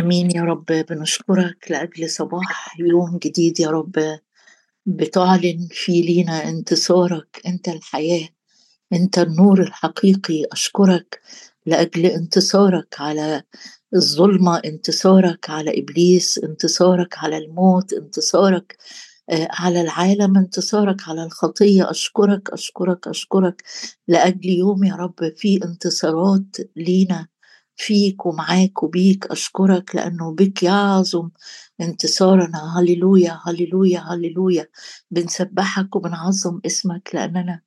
آمين يا رب بنشكرك لأجل صباح يوم جديد يا رب بتعلن فيه لينا انتصارك أنت الحياة أنت النور الحقيقي. أشكرك لأجل انتصارك على الظلمة انتصارك على إبليس انتصارك على الموت انتصارك آه، على العالم انتصارك على الخطية. أشكرك أشكرك أشكرك لأجل يوم يا رب في انتصارات لينا. فيك ومعاك وبيك أشكرك لأنه بك يعظم انتصارنا. هللويا هللويا هللويا. بنسبحك وبنعظم اسمك لأننا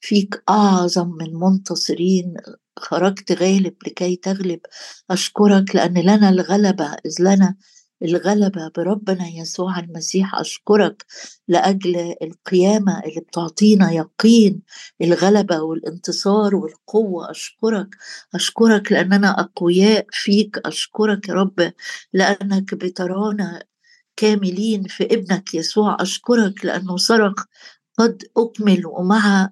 فيك أعظم من منتصرين. خرجت غالب لكي تغلب. أشكرك لأن لنا الغلبة إذ لنا الغلبة بربنا يسوع المسيح أشكرك لأجل القيامة اللي بتعطينا يقين. الغلبة والانتصار والقوة أشكرك. أشكرك لأننا أقوياء فيك. أشكرك يا رب لأنك بترانا كاملين في ابنك يسوع. أشكرك لأنه صرخ قد أكمل ومع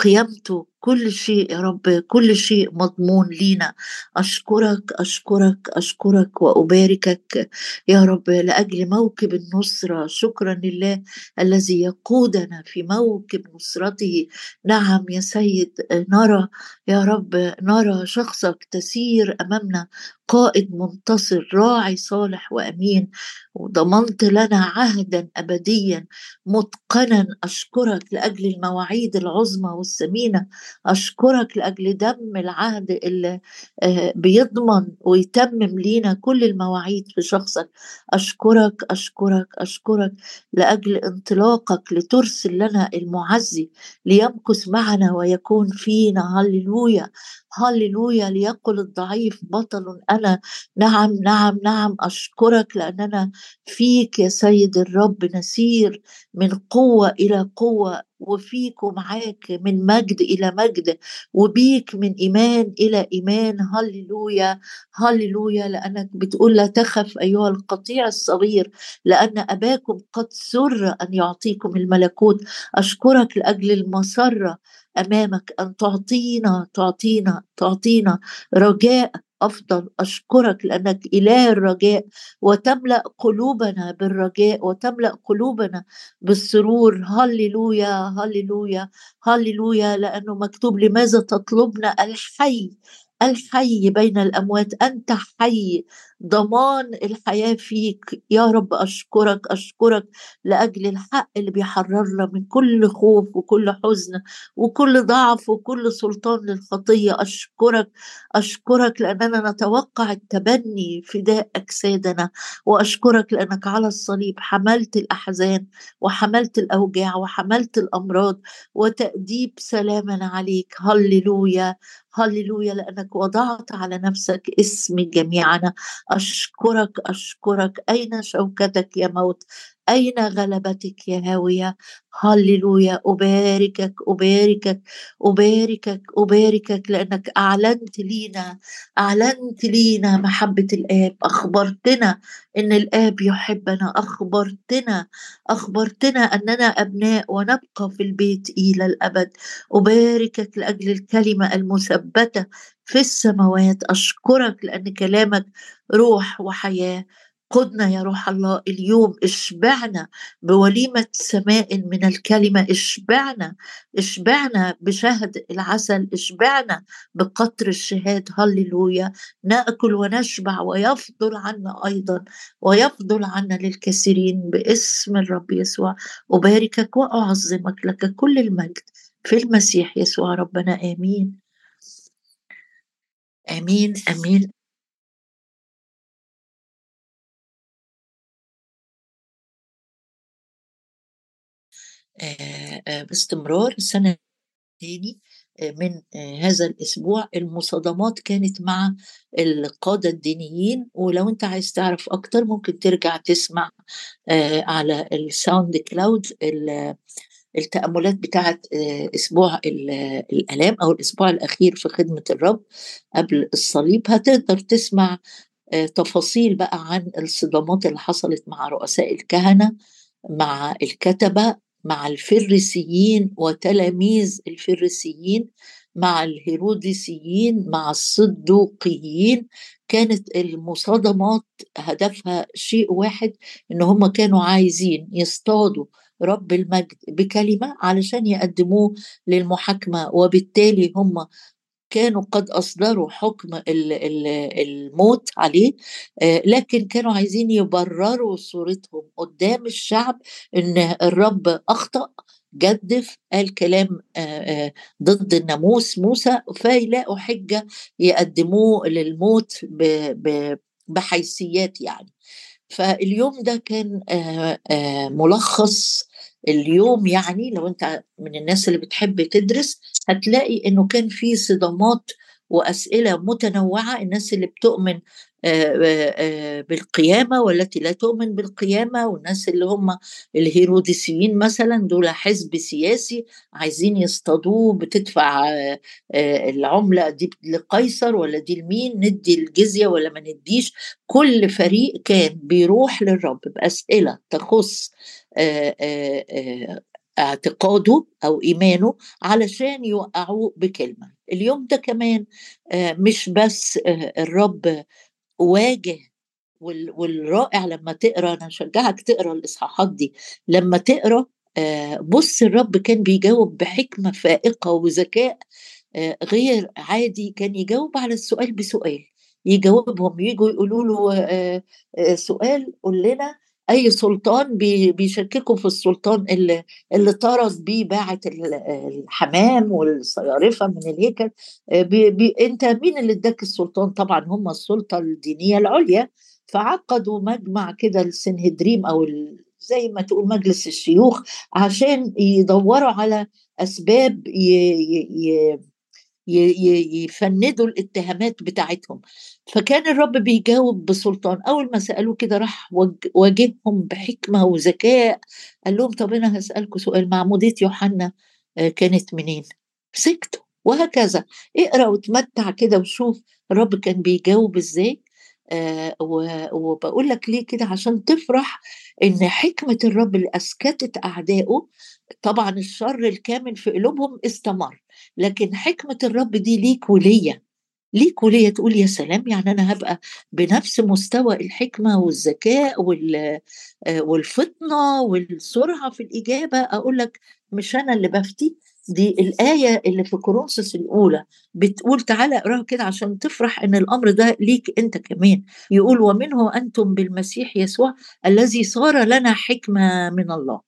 قيامته كل شيء يا رب كل شيء مضمون لينا. أشكرك أشكرك أشكرك وأباركك يا رب لأجل موكب النصرة. شكرا لله الذي يقودنا في موكب نصرته. نعم يا سيد نرى يا رب نرى شخصك تسير أمامنا. قائد منتصر راعي صالح وأمين. وضمنت لنا عهدا ابديا. متقنا. أشكرك لأجل المواعيد العظمى والثمينة. أشكرك لأجل دم العهد اللي آه، بيضمن ويتمم لينا كل المواعيد في شخصك. أشكرك أشكرك أشكرك لأجل انطلاقك لترسل لنا المعزي ليمكث معنا ويكون فينا. هللويا هللويا ليقل الضعيف بطل أنا. نعم نعم نعم. أشكرك لأننا فيك يا سيد الرب. نسير من قوة إلى قوة وفيك ومعاك من مجد إلى مجد وبيك من إيمان إلى إيمان. هللويا هللويا. لأنك بتقول لا تخف أيها القطيع الصغير لأن أباكم قد سر أن يعطيكم الملكوت. أشكرك لأجل المسرة أمامك أن تعطينا تعطينا تعطينا رجاء أفضل أشكرك لأنك إله الرجاء وتملأ قلوبنا بالرجاء وتملأ قلوبنا بالسرور. هللويا هللويا هللويا لأنه مكتوب لماذا تطلبنا الحي؟ الحي بين الأموات أنت حي. ضمان الحياة فيك. يا رب أشكرك أشكرك لأجل الحق اللي بيحررنا من كل خوف وكل حزن وكل ضعف وكل سلطان للخطية. أشكرك أشكرك لأننا نتوقع التبني فداء اجسادنا وأشكرك لأنك على الصليب حملت الأحزان وحملت الأوجاع وحملت الأمراض وتأديب سلامنا عليك. هللويا هللويا لأنك وضعت على نفسك اسم جميعنا. أشكرك أشكرك. أين شوكتك يا موت؟ أين غلبتك يا هاوية؟ هللويا. أباركك أباركك أباركك أباركك لأنك أعلنت لينا أعلنت لينا محبة الآب. أخبرتنا إن الآب يحبنا. أخبرتنا أخبرتنا أننا أبناء ونبقى في البيت إلى الأبد. أباركك لأجل الكلمة المثبتة في السماوات. أشكرك لأن كلامك روح وحياة. قدنا يا روح الله اليوم اشبعنا بوليمة سماء من الكلمة. اشبعنا اشبعنا بشهد العسل اشبعنا بقطر الشهاد. هللويا. نأكل ونشبع ويفضل عنا أيضا ويفضل عنا للكثيرين باسم الرب يسوع. أباركك وأعظمك لك كل المجد في المسيح يسوع ربنا. آمين. آمين آمين. آه، آه، باستمرار السنة الثاني آه، من هذا الأسبوع المصادمات كانت مع القادة الدينيين ولو أنت عايز تعرف أكتر ممكن ترجع تسمع على ال SoundCloud التأملات بتاعت أسبوع الآلام أو الأسبوع الأخير في خدمة الرب قبل الصليب هتقدر تسمع تفاصيل بقى عن الصدامات اللي حصلت مع رؤساء الكهنة مع الكتبة مع الفريسيين وتلاميذ الفريسيين مع الهيروديسيين مع الصدوقيين. كانت المصادمات هدفها شيء واحد إن هم كانوا عايزين يصطادوا رب المجد بكلمة علشان يقدموه للمحاكمة وبالتالي هم كانوا قد أصدروا حكم الموت عليه آه، لكن كانوا عايزين يبرروا صورتهم قدام الشعب إن الرب أخطأ جدف قال كلام آه، آه، ضد الناموس موسى فيلاقوا حجه يقدموه للموت بحيثيات يعني. فاليوم ده كان ملخص اليوم يعني لو انت من الناس اللي بتحب تدرس هتلاقي إنه كان في صدامات وأسئلة متنوعة الناس اللي بتؤمن بالقيامة والتي لا تؤمن بالقيامة. والناس اللي هم الهيروديسيين مثلا دول حزب سياسي عايزين يصطادوه بتدفع العملة دي لقيصر ولا دي لمين ندي الجزية ولا ما نديش. كل فريق كان بيروح للرب بأسئلة تخص اعتقاده أو إيمانه علشان يوقعوه بكلمة. اليوم ده كمان مش بس الرب واجه والرائع لما تقرأ أنا أشجعك تقرأ الإصحاحات دي لما تقرأ بص الرب كان بيجاوب بحكمة فائقة وذكاء غير عادي كان يجاوب على السؤال بسؤال يجاوبهم يجوا يقولوا له سؤال قول لنا أي سلطان بيشككوا في السلطان اللي اللي طرد بيه باعة الحمام والصيارفة من الهيكل آه، بي بي أنت مين اللي اداك السلطان؟ طبعا هم السلطة الدينية العليا. فعقدوا مجمع كده السنهدريم أو زي ما تقول مجلس الشيوخ عشان يدوروا على أسباب ي ي يفندوا الاتهامات بتاعتهم. فكان الرب بيجاوب بسلطان. أول ما سألوه كده راح واجههم بحكمة وذكاء. قال لهم طب أنا هسالكم سؤال معموديه يوحنا آه، كانت منين؟ سكتوا. وهكذا. اقرأ وتمتع كده وشوف الرب كان بيجاوب إزاي. وبقول لك ليه كده؟ عشان تفرح إن حكمة الرب اللي أسكتت أعدائه طبعا الشر الكامل في قلوبهم استمر. لكن حكمة الرب دي ليك وليا. ليك وليا تقول يا سلام يعني أنا هبقى بنفس مستوى الحكمة والذكاء آه، والفطنة والسرعة في الإجابة. أقول لك مش أنا اللي بفتي دي الآية اللي في كورنثوس الأولى بتقول تعالى اقراها كده عشان تفرح إن الأمر ده ليك أنت كمان. يقول ومنه أنتم بالمسيح يسوع الذي صار لنا حكمة من الله.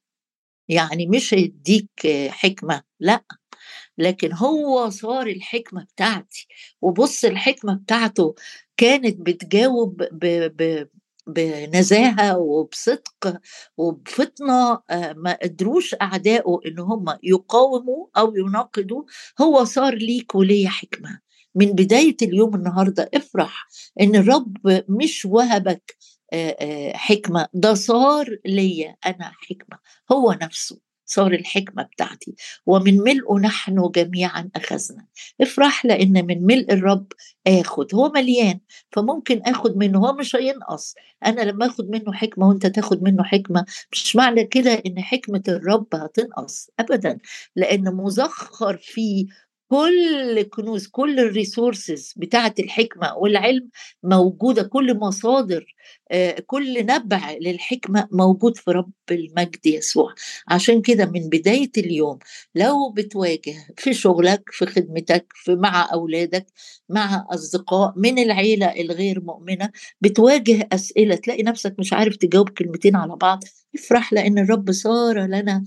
يعني مش هيديك حكمة لا. لكن هو صار الحكمة بتاعتي. وبص الحكمة بتاعته كانت بتجاوب ب ب بنزاهة وبصدق وبفطنة آه، ما قدروش أعدائه إن هم يقاوموا أو يناقضوا هو صار ليك وليا حكمة. من بداية اليوم النهارده افرح إن الرب مش وهبك آه، آه، حكمة ده صار ليا أنا حكمة هو نفسه. صار الحكمة بتاعتي. ومن ملئه نحن جميعا أخذنا. افرح لأن من ملء الرب آخد هو مليان فممكن آخد منه. هو مش هينقص. أنا لما آخد منه حكمة وأنت تاخد منه حكمة مش معنى كده إن حكمة الرب هتنقص أبدا. لأن مزخر فيه كل كنوز كل الريسورسز بتاعة الحكمة والعلم موجودة كل مصادر آه، كل نبع للحكمة موجود في رب المجد يسوع. عشان كده من بداية اليوم لو بتواجه في شغلك في خدمتك في مع أولادك مع أصدقاء من العيلة الغير مؤمنة بتواجه أسئلة تلاقي نفسك مش عارف تجاوب كلمتين على بعض افرح لأن الرب صار لنا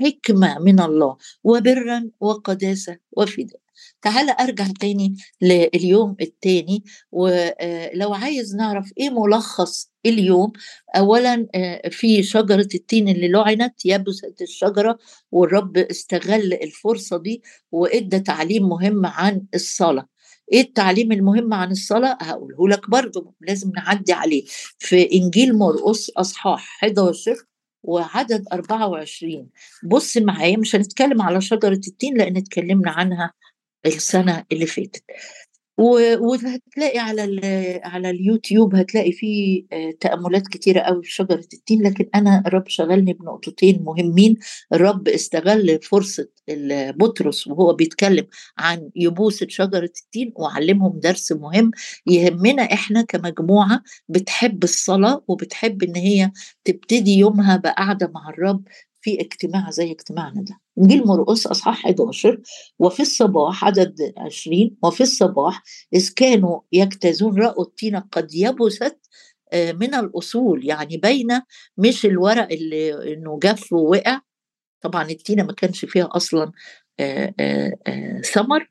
حكمة من الله وبرا وقداسة وفداء. تعال أرجع تاني لليوم التاني ولو عايز نعرف إيه ملخص اليوم اولا آه، في شجرة التين اللي لعنت يبست الشجرة والرب استغل الفرصة دي وإدى تعليم مهم عن الصلاة. إيه التعليم المهم عن الصلاة؟ هقوله لك برضه لازم نعدي عليه. في إنجيل مرقس أصحاح 11 وعدد 24 بص معايا مش هنتكلم على شجرة التين لأن اتكلمنا عنها السنة اللي فاتت. وهتلاقي على على اليوتيوب هتلاقي فيه آه، تأملات كتيرة قوي في شجرة التين لكن أنا الرب شغلني بنقطتين مهمين. الرب استغل فرصة بطرس وهو بيتكلم عن يبوسة شجرة التين وعلمهم درس مهم يهمنا إحنا كمجموعة بتحب الصلاة وبتحب إن هي تبتدي يومها بقعدة مع الرب في اجتماع زي اجتماعنا ده. انجيل مرقس أصحاح 11 وفي الصباح عدد 20 وفي الصباح إذ كانوا يجتازون رأوا التين قد يبست آه، من الأصول يعني باينة مش الورق اللي إنه جف ووقع. طبعا التينه ما كانش فيها أصلا آه، آه، ثمر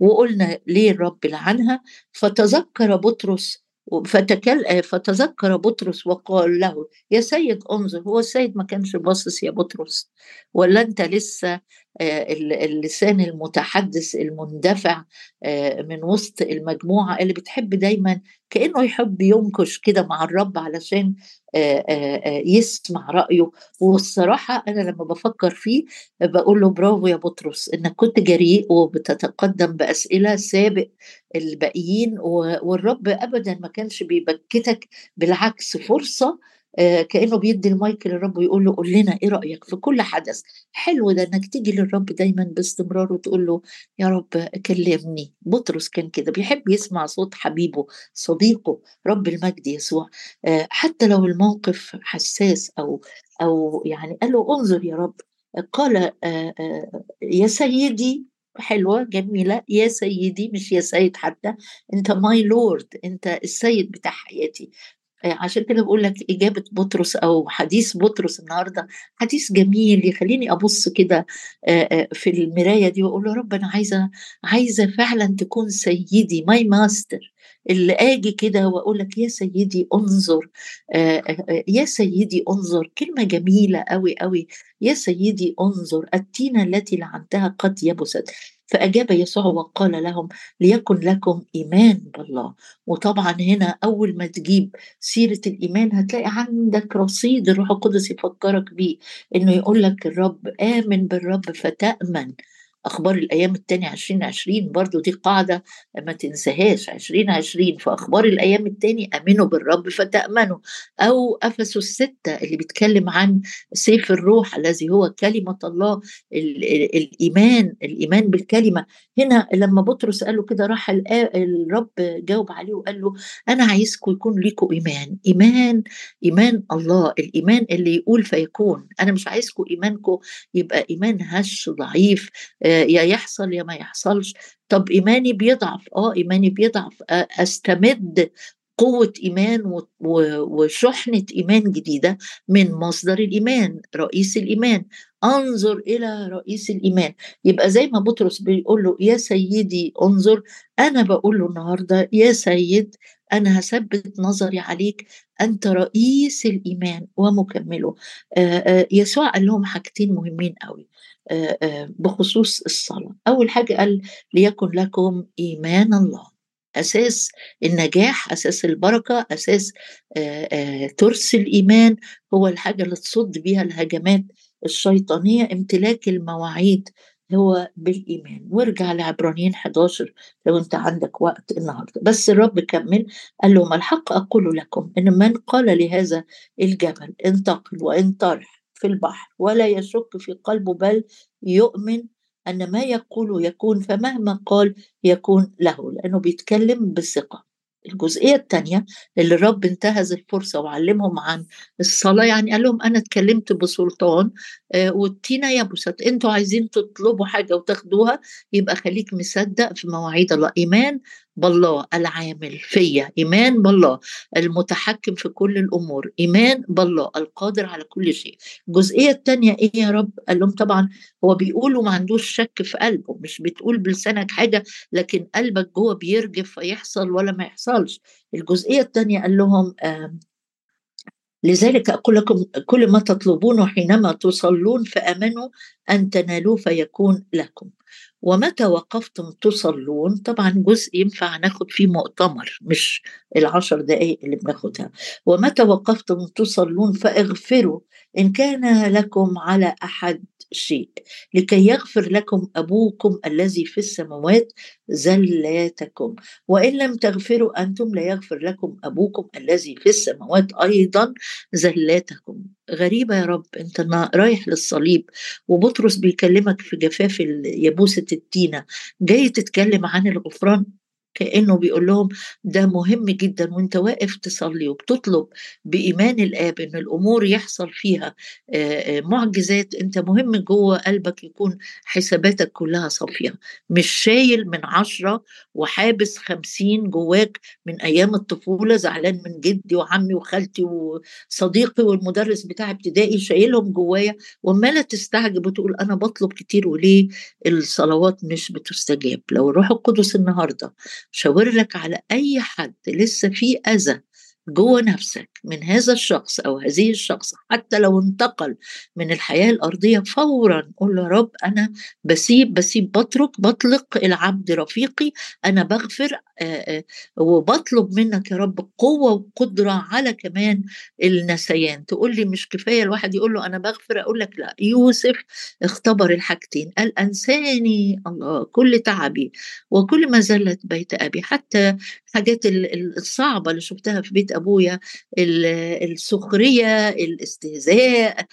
وقلنا ليه الرب لعنها؟ فتذكر بطرس فتكل فتذكر بطرس وقال له يا سيد انظر هو السيد ما كانش باصص يا بطرس ولا أنت لسه آه، اللسان المتحدث المندفع آه، من وسط المجموعة اللي بتحب دايما كأنه يحب ينكش كده مع الرب علشان آه، يسمع رأيه. والصراحة أنا لما بفكر فيه بقول له برافو يا بطرس إنك كنت جريء وبتتقدم بأسئلة سابق الباقيين والرب ابدا ما كانش بيبكتك بالعكس فرصة آه، كأنه بيدي المايك للرب ويقول له قول لنا إيه رأيك في كل حدث. حلو ده إنك تيجي للرب دايما باستمرار وتقول له يا رب كلمني. بطرس كان كده بيحب يسمع صوت حبيبه صديقه رب المجد يسوع. آه، حتى لو الموقف حساس أو أو يعني قال له انظر يا رب. قال آه، يا سيدي حلوة جميلة. يا سيدي مش يا سيد حتى أنت my Lord أنت السيد بتاع حياتي. آه، عشان كده بقول لك إجابة بطرس أو حديث بطرس النهاردة. حديث جميل يخليني أبص كده آه، آه، في المراية دي وأقول له رب أنا عايزة عايزة فعلا تكون سيدي my master اللي آجي كده وأقول لك يا سيدي انظر يا سيدي انظر. كلمة جميلة قوي قوي يا سيدي انظر. التينة التي لعنتها قد يبست. فأجاب يسوع وقال لهم ليكن لكم إيمان بالله. وطبعا هنا أول ما تجيب سيرة الإيمان هتلاقي عندك رصيد الروح القدس يفكرك بيه إنه يقول لك الرب آمن بالرب فتأمن. أخبار الأيام التانية 2020 برضو دي قاعدة ما تنساهاش 2020 في أخبار الأيام التاني آمنوا بالرب فتأمنوا. أو افسوا الستة اللي بيتكلم عن سيف الروح الذي هو كلمة الله الإيمان الإيمان بالكلمة. هنا لما بطرس قال له كده راح الرب جاوب عليه وقال له أنا عايزكم يكون لكم إيمان. إيمان إيمان الله. الإيمان اللي يقول فيكون. أنا مش عايزكم إيمانكم يبقى إيمان هش ضعيف. يا يحصل يا ما يحصلش. طب إيماني بيضعف آه إيماني بيضعف. أستمد قوة إيمان وشحنة إيمان جديدة من مصدر الإيمان رئيس الإيمان. أنظر إلى رئيس الإيمان. يبقى زي ما بطرس بيقول له يا سيدي انظر. أنا بقول له النهارده يا سيد أنا هثبت نظري عليك أنت رئيس الإيمان ومكمله. يسوع قال لهم حاجتين مهمين قوي بخصوص الصلاة. أول حاجة قال ليكن لكم إيمان الله. أساس النجاح أساس البركة أساس ترس الإيمان هو الحاجة اللي تصد بيها الهجمات الشيطانية امتلاك المواعيد. هو بالإيمان. وارجع لعبرانيين 11 لو انت عندك وقت النهارده. بس الرب كمل قال لهم الحق أقول لكم إن من قال لهذا الجبل انتقل وانطرح في البحر ولا يشك في قلبه بل يؤمن أن ما يقول يكون فمهما قال يكون له لأنه بيتكلم بثقة الجزئية الثانية اللي الرب انتهز الفرصة وعلمهم عن الصلاة. يعني قال لهم أنا اتكلمت بسلطان آه، والتينة يبست أنتوا عايزين تطلبوا حاجة وتاخدوها يبقى خليك مصدق في مواعيد الله إيمان بالله العامل فيا إيمان بالله المتحكم في كل الأمور إيمان بالله القادر على كل شيء. الجزئية الثانية إيه يا رب؟ قال لهم طبعا هو بيقول وما عندوش شك في قلبه مش بتقول بلسانك حاجة لكن قلبك جوه بيرجف فيحصل ولا ما يحصلش. الجزئية الثانية قال لهم آه لذلك أقول لكم كل ما تطلبونه حينما تصلون فأمنوا أن تنالوه فيكون لكم. ومتى وقفتم تصلون؟ طبعا جزء ينفع ناخد فيه مؤتمر مش العشر دقائق اللي بناخدها. ومتى وقفتم تصلون؟ فاغفروا إن كان لكم على أحد شيء. لكي يغفر لكم أبوكم الذي في السماوات زلاتكم. وإن لم تغفروا أنتم لا يغفر لكم أبوكم الذي في السماوات أيضا زلاتكم. غريبة يا رب أنت رايح للصليب وبطرس بيكلمك في جفاف يبوسة التينة جاي تتكلم عن الغفران كأنه بيقول لهم ده مهم جدا وأنت واقف تصلي وبتطلب بإيمان الآب إن الأمور يحصل فيها معجزات أنت مهم جوه قلبك يكون حساباتك كلها صافية. مش شايل من عشرة وحابس خمسين جواك من أيام الطفولة زعلان من جدي وعمي وخالتي وصديقي والمدرس بتاع ابتدائي شايلهم جوايا. وعمالة تستعجب وتقول أنا بطلب كتير وليه الصلوات مش بتستجاب؟ لو الروح القدس النهارده شاور لك على أي حد لسه في أذى. جوه نفسك من هذا الشخص أو هذه الشخص حتى لو انتقل من الحياة الأرضية فورا قول يا رب أنا بسيب بسيب بترك بطلق العبد رفيقي أنا بغفر وبطلب منك يا رب قوة وقدرة على كمان النسيان. تقول لي مش كفاية الواحد يقول له أنا بغفر أقول لك لا. يوسف اختبر الحاجتين قال أنساني الله كل تعبي وكل ما زلت بيت أبي. حتى الحاجات الصعبة اللي شفتها في بيت أبويا السخرية الاستهزاء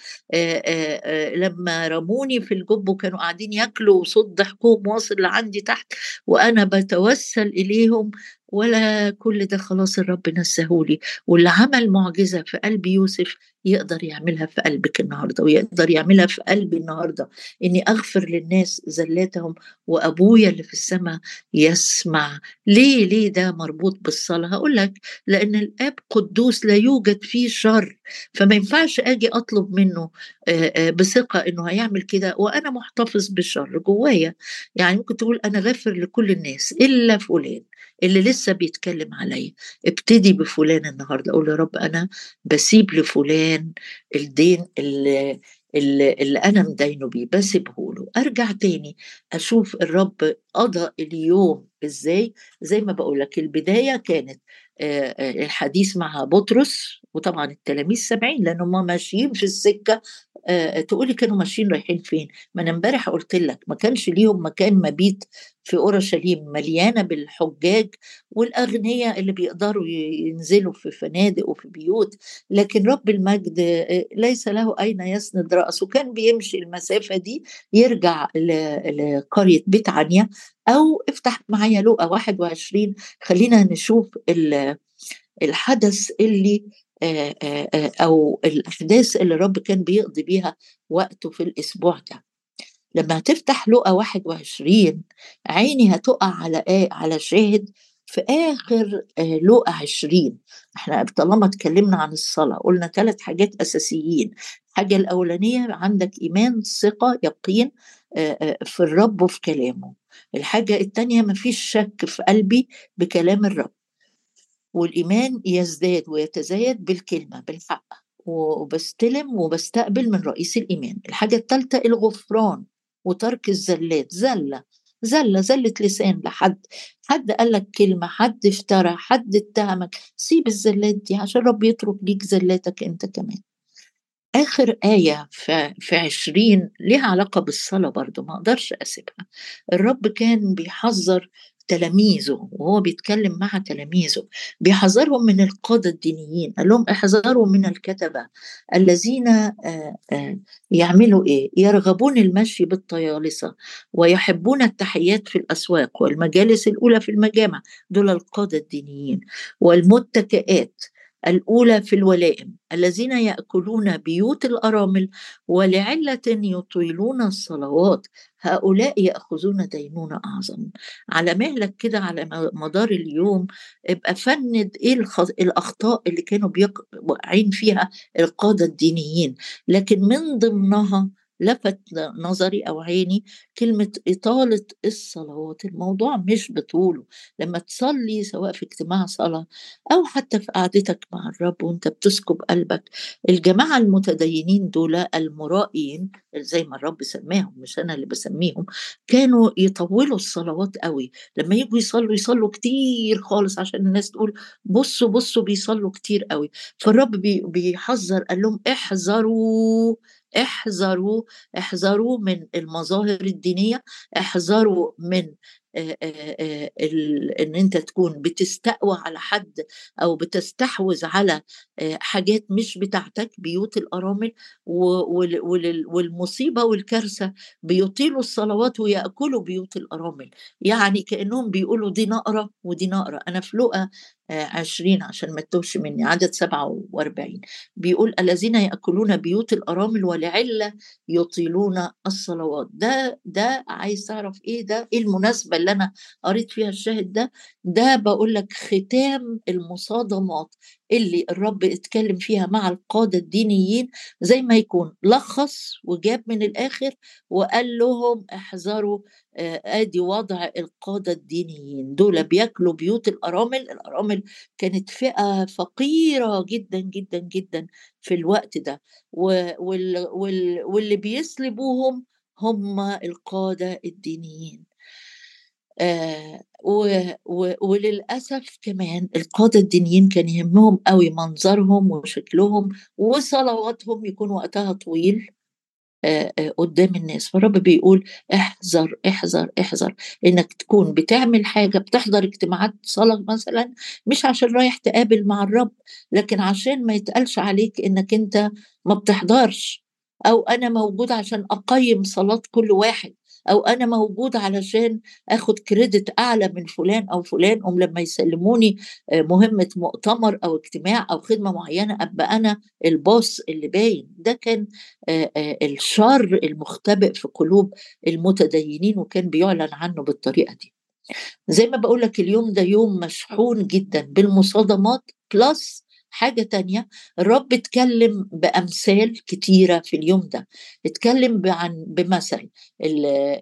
لما رموني في الجب وكانوا قاعدين ياكلوا وصوت ضحكهم واصل لعندي تحت وأنا بتوسل إليهم ولا كل ده خلاص الرب نسهولي. واللي عمل معجزة في قلب يوسف يقدر يعملها في قلبك النهارده ويقدر يعملها في قلبي النهارده. إني أغفر للناس زلاتهم وأبويا اللي في السماء يسمع. ليه ليه ده مربوط بالصلاة؟ هقول لك لأن الآب قدوس لا يوجد فيه شر. فما ينفعش آجي أطلب منه بثقة إنه هيعمل كده وأنا محتفظ بالشر جوايا. يعني ممكن تقول أنا غافر لكل الناس إلا فلان اللي لسه بيتكلم عليا. ابتدي بفلان النهارده أقول يا رب أنا بسيب لفلان الدين اللي اللي, أنا مدينه بيه بسيبه له. أرجع تاني أشوف الرب قضى اليوم إزاي. زي ما بقول لك البداية كانت الحديث مع بطرس وطبعا التلاميذ سامعين لأن هم ماشيين في السكه تقولي كانوا ماشيين رايحين فين. ما أنا امبارح قلت لك ما كانش ليهم مكان مبيت في أورشليم مليانة بالحجاج والأغنياء اللي بيقدروا ينزلوا في فنادق وفي بيوت. لكن رب المجد ليس له أين يسند رأسه. كان بيمشي المسافة دي يرجع لقرية بيت عنيا أو افتح معايا لقا 21 خلينا نشوف الحدث اللي أو الأحداث اللي الرب كان بيقضي بيها وقته في الأسبوع ده. لما هتفتح لقا 21 عيني هتقع على إيه على شاهد في آخر لقا 20 إحنا طالما اتكلمنا عن الصلاة قلنا ثلاث حاجات أساسيين. الحاجة الأولانية عندك إيمان ثقة يقين في الرب وفي كلامه. الحاجة الثانية مفيش شك في قلبي بكلام الرب. والإيمان يزداد ويتزايد بالكلمة بالحق. وبستلم وبستقبل من رئيس الإيمان. الحاجة الثالثه الغفران وترك الزلات. زلة زلة زلة لسان لحد. حد قال لك كلمة حد افترى حد اتهمك. سيب الزلات دي عشان رب يترك ليك زلاتك أنت كمان. آخر آية في, في عشرين ليها علاقة بالصلاة برضو ما أقدرش أسيبها. الرب كان بيحذر تلاميذه وهو بيتكلم مع تلاميذه بيحذرهم من القادة الدينيين. قال لهم احذروا من الكتبة الذين يعملوا إيه؟ يرغبون المشي بالطيالسة ويحبون التحيات في الأسواق والمجالس الأولى في المجامع. دول القادة الدينيين. والمتكئات الأولى في الولائم الذين يأكلون بيوت الأرامل ولعلة يطيلون الصلوات. هؤلاء يأخذون دينونة أعظم. على مهلك كده على مدار اليوم ابقى فند إيه الأخطاء اللي كانوا واقعين فيها القادة الدينيين. لكن من ضمنها لفت نظري أو عيني كلمة إطالة الصلوات. الموضوع مش بطوله. لما تصلي سواء في اجتماع صلاة أو حتى في قعدتك مع الرب وأنت بتسكب قلبك الجماعة المتدينين دول المرائين زي ما الرب سماهم مش أنا اللي بسميهم كانوا يطولوا الصلوات قوي. لما يجوا يصلوا يصلوا كتير خالص عشان الناس تقول بصوا بصوا بيصلوا كتير قوي. فالرب بيحذر قال لهم احذروا. احذروا احذروا من المظاهر الدينية احذروا من إن أنت تكون بتستقوى على حد أو بتستحوذ على حاجات مش بتاعتك بيوت الأرامل والمصيبة والكارثة بيطيلوا الصلوات ويأكلوا بيوت الأرامل. يعني كأنهم بيقولوا دي نقرة ودي نقرة. أنا في لقى عشرين عشان ما تتوهش مني عدد سبعة وأربعين. بيقول الذين يأكلون بيوت الأرامل ولعلة يطيلون الصلوات. ده ده عايز تعرف إيه؟ ده إيه المناسبة اللي أنا قريت فيها الشاهد ده ده بقول لك ختام المصادمات اللي الرب اتكلم فيها مع القادة الدينيين زي ما يكون. لخص وجاب من الآخر وقال لهم احذروا آدي وضع القادة الدينيين. دول بياكلوا بيوت الأرامل. الأرامل كانت فئة فقيرة جدا جدا جدا في الوقت ده. واللي بيسلبوهم هم القادة الدينيين. آه وللأسف كمان القادة الدينيين كان يهمهم قوي منظرهم وشكلهم وصلواتهم يكون وقتها طويل قدام الناس. فالرب بيقول احذر احذر احذر إنك تكون بتعمل حاجة بتحضر اجتماعات صلاة مثلا مش عشان رايح تقابل مع الرب لكن عشان ما يتقالش عليك إنك أنت ما بتحضرش أو أنا موجود عشان أقيم صلاة كل واحد. أو أنا موجود علشان آخد كريدت أعلى من فلان أو فلان ام لما يسلموني آه، مهمة مؤتمر أو اجتماع أو خدمة معينة أبقى أنا الباص اللي باين. ده كان آه، آه، الشر المختبئ في قلوب المتدينين وكان بيعلن عنه بالطريقة دي. زي ما بقول لك اليوم ده يوم مشحون جدا بالمصادمات بلس حاجة تانية الرب اتكلم بأمثال كتيرة في اليوم ده. اتكلم عن بمثل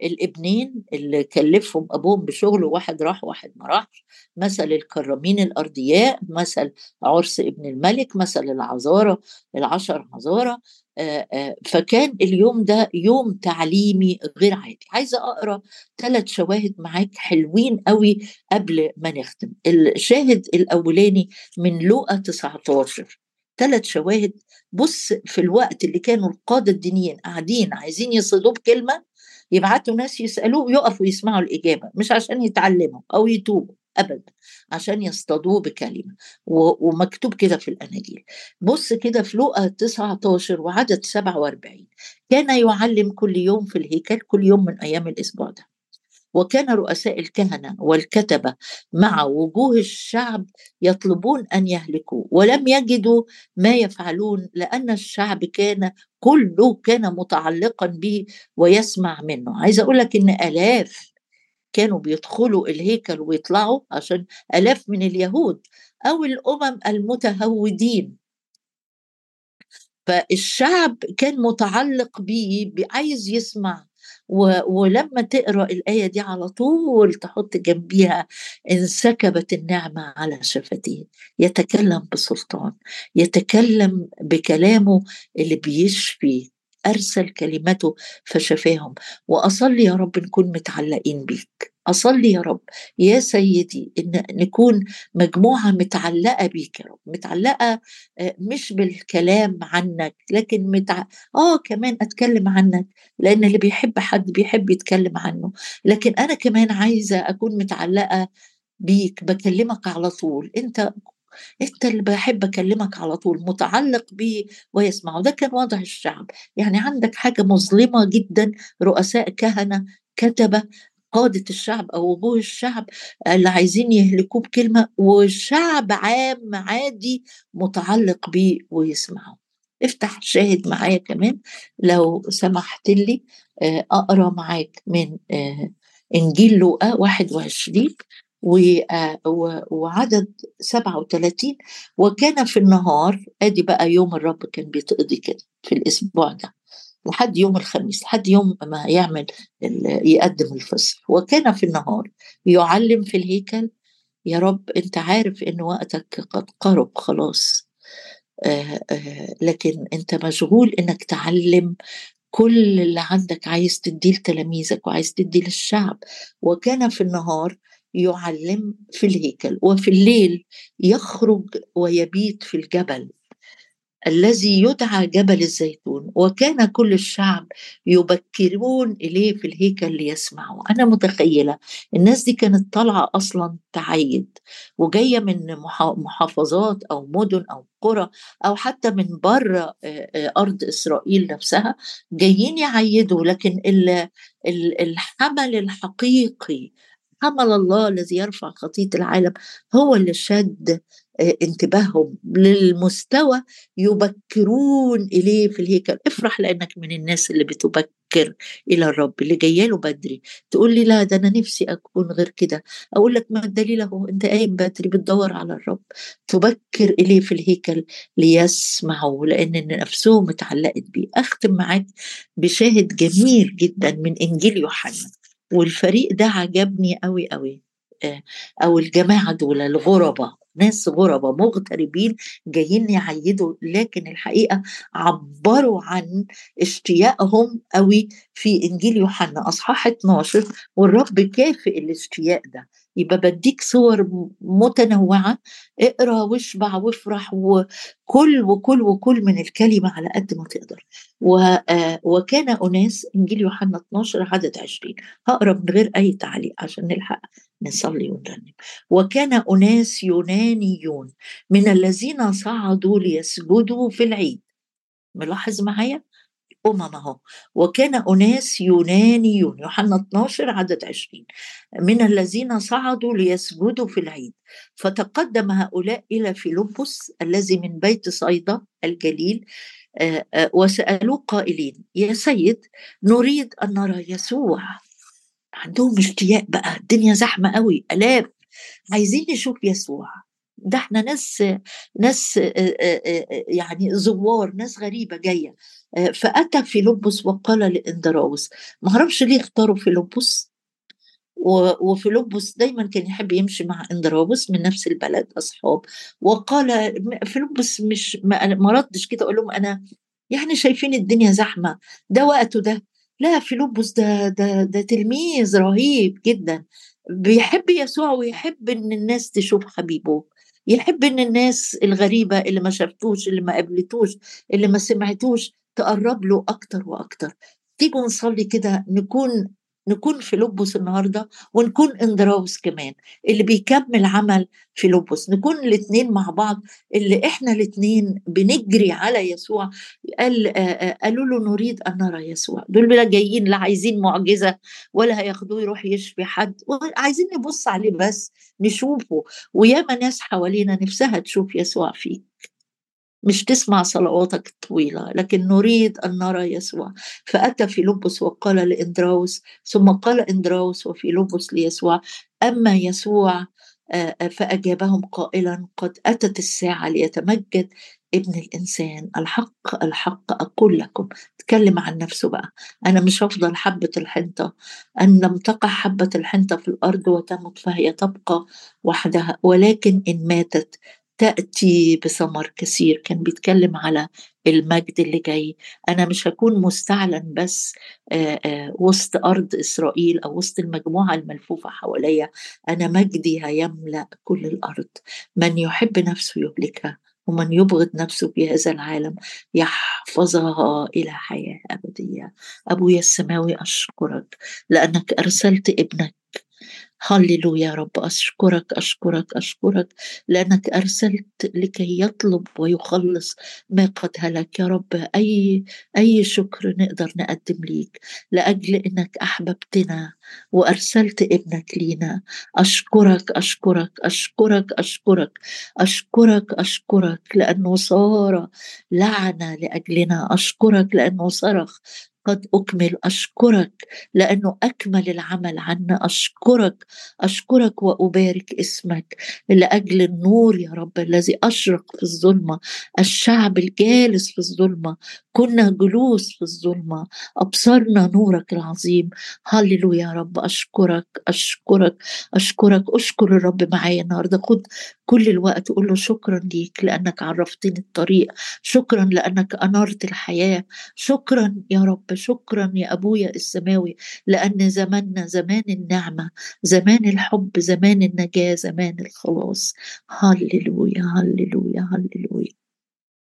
الابنين اللي كلفهم أبوهم بشغل واحد راح واحد ما راحش. مثل الكرامين الأرضياء مثل عرس ابن الملك مثل العذارة العشر عذارة فكان اليوم ده يوم تعليمي غير عادي. عايزة أقرأ ثلاث شواهد معاك حلوين قوي قبل ما نختم. الشاهد الأولاني من لوقا 19 ثلاث شواهد. بص في الوقت اللي كانوا القادة الدينيين قاعدين عايزين يصيدوه بكلمة يبعتوا ناس يسألوه يقفوا يسمعوا الإجابة مش عشان يتعلموا أو يتوبوا. ابدا عشان يصطادوه بكلمة ومكتوب كده في الأناجيل. بص كده في لوقا 19 وعدد 47 كان يعلم كل يوم في الهيكل كل يوم من أيام الأسبوع ده. وكان رؤساء الكهنة والكتبة مع وجوه الشعب يطلبون أن يهلكوا ولم يجدوا ما يفعلون لأن الشعب كان كله كان متعلقا به ويسمع منه. عايز أقول لك إن آلاف كانوا بيدخلوا الهيكل ويطلعوا عشان آلاف من اليهود أو الأمم المتهودين. فالشعب كان متعلق بيه عايز يسمع ولما تقرأ الآية دي على طول تحط جنبيها انسكبت النعمة على شفتيه. يتكلم بسلطان يتكلم بكلامه اللي بيشفي. أرسل كلمته فشفاهم وأصلي يا رب نكون متعلقين بيك. أصلي يا رب يا سيدي إن نكون مجموعة متعلقة بيك يا رب. متعلقة آه، مش بالكلام عنك لكن متع... آه كمان أتكلم عنك لأن اللي بيحب حد بيحب يتكلم عنه. لكن أنا كمان عايزة أكون متعلقة بيك بكلمك على طول. أنت أنت اللي بحب أكلمك على طول متعلق بيه ويسمعه ده كان وضع الشعب. يعني عندك حاجة مظلمة جدا رؤساء كهنة كتبة قادة الشعب أو وجوه الشعب اللي عايزين يهلكوه بكلمة وشعب عام عادي متعلق بيه ويسمعه. افتح شاهد معايا كمان لو سمحت لي آه، أقرأ معاك من آه، إنجيل لوقا 21 آه، وعدد 37 وكان في النهار آدي بقى يوم الرب كان بيتقضي كده في الأسبوع ده لحد يوم الخميس لحد يوم ما يعمل يقدم الفصح. وكان في النهار يعلم في الهيكل يا رب أنت عارف إن وقتك قد قرب خلاص آه آه لكن أنت مشغول إنك تعلم كل اللي عندك عايز تديه لتلاميذك وعايز تديه للشعب. وكان في النهار يعلم في الهيكل وفي الليل يخرج ويبيت في الجبل الذي يدعى جبل الزيتون. وكان كل الشعب يبكرون إليه في الهيكل ليسمعوا. أنا متخيلة الناس دي كانت طالعة أصلا تعيد وجاية من محافظات أو مدن أو قرى أو حتى من بره أرض إسرائيل نفسها جايين يعيدوا. لكن الحمل الحقيقي حمل الله الذي يرفع خطيه العالم هو اللي شد انتباههم للمستوى يبكرون إليه في الهيكل. افرح لأنك من الناس اللي بتبكر إلى الرب اللي جاية له بدري. تقول لي لا ده أنا نفسي أكون غير كده. أقول لك ما الدليل أهو أنت قايم بدري بتدور على الرب. تبكر إليه في الهيكل ليسمعوا لأن نفسهم اتعلقت بيه. أختم معاك بشاهد جميل جدا من إنجيل يوحنا. والفريق ده عجبني قوي قوي آه، أو الجماعة دول الغرباء ناس غرباء مغتربين جايين يعيدوا لكن الحقيقة عبروا عن اشتياقهم قوي في إنجيل يوحنا أصحاح 12 والرب كافئ الاشتياق ده. يبقى بديك صور متنوعة اقرأ واشبع وافرح وكل وكل وكل من الكلمة على قد ما تقدر. آه، وكان أناس إنجيل يوحنا 12 عدد 20 هقرأ من غير أي تعليق عشان نلحق نصلي ونرنم. وكان أناس يونانيون من الذين صعدوا ليسجدوا في العيد. ملاحظ معايا؟ أمم أهو وكان أناس يونانيون يوحنا 12 عدد 20 من الذين صعدوا ليسجدوا في العيد. فتقدم هؤلاء إلى فيلبس الذي من بيت صيدا الجليل وسألوه قائلين يا سيد نريد أن نرى يسوع. عندهم اشتياق بقى الدنيا زحمة قوي ألاف. عايزين نشوف يسوع. ده إحنا ناس ناس يعني زوار ناس غريبة جاية. فأتى فيلبس وقال لإندراوس ما أعرفش ليه اختاروا فيلبس؟ وفيلبس دايما كان يحب يمشي مع إندراوس من نفس البلد أصحاب. وقال فيلبس مش ما ردش كده أقول لهم أنا يعني شايفين الدنيا زحمة. ده وقته ده. لا فيلبس ده ده ده تلميذ رهيب جدا. بيحب يسوع ويحب إن الناس تشوف حبيبه. يحب إن الناس الغريبة اللي ما شافتوش اللي ما قابلتوش اللي ما سمعتوش تقرب له أكتر وأكتر. تيجوا نصلي كده نكون نكون في لبس النهارده ونكون اندراوس كمان اللي بيكمل عمل في لبس نكون الاثنين مع بعض اللي إحنا الاثنين بنجري على يسوع قال قالوا له نريد أن نرى يسوع. دول بلا جايين لا عايزين معجزة ولا هياخدوه يروح يشفي حد عايزين نبص عليه بس نشوفه. وياما ناس حوالينا نفسها تشوف يسوع فيك. مش تسمع صلواتك الطويلة لكن نريد أن نرى يسوع. فأتى في لبس وقال لإندراوس ثم قال إندراوس وفي لبس ليسوع أما يسوع فأجابهم قائلا قد أتت الساعة ليتمجد ابن الإنسان. الحق الحق أقول لكم تكلم عن نفسه بقى. أنا مش هفضل حبة الحنطة. أن لم تقع حبة الحنطة في الأرض وتمت فهي تبقى وحدها. ولكن إن ماتت تأتي بثمر كثير كان بيتكلم على المجد اللي جاي. أنا مش هكون مستعلن بس وسط أرض إسرائيل أو وسط المجموعة الملفوفة حواليا. أنا مجدي هيملأ كل الأرض. من يحب نفسه يهلكها ومن يبغض نفسه في هذا العالم يحفظها إلى حياة أبدية. أبويا السماوي أشكرك لأنك أرسلت ابنك هللويا يا رب أشكرك أشكرك أشكرك لأنك أرسلت لكي يطلب ويخلص ما قد هلك. يا رب أي أي شكر نقدر نقدم ليك. لأجل إنك أحببتنا وأرسلت ابنك لينا. أشكرك أشكرك أشكرك أشكرك أشكرك أشكرك لأنه صار لعنة لأجلنا. أشكرك لأنه صرخ قد أكمل. أشكرك لأنه أكمل العمل عنا. أشكرك. أشكرك وأبارك اسمك لأجل النور يا رب الذي أشرق في الظلمة. الشعب الجالس في الظلمة. كنا جلوس في الظلمة. أبصرنا نورك العظيم. هللويا يا رب. أشكرك. أشكرك. أشكرك. أشكر الرب معايا النهاردة. خد كل الوقت قول له شكرا ليك لأنك عرفتني الطريق. شكرا لأنك أنرت الحياة. شكرا يا رب. شكرا يا أبويا السماوي لأن زماننا زمان النعمة زمان الحب زمان النجاة زمان الخلاص. هللويا هللويا هللويا.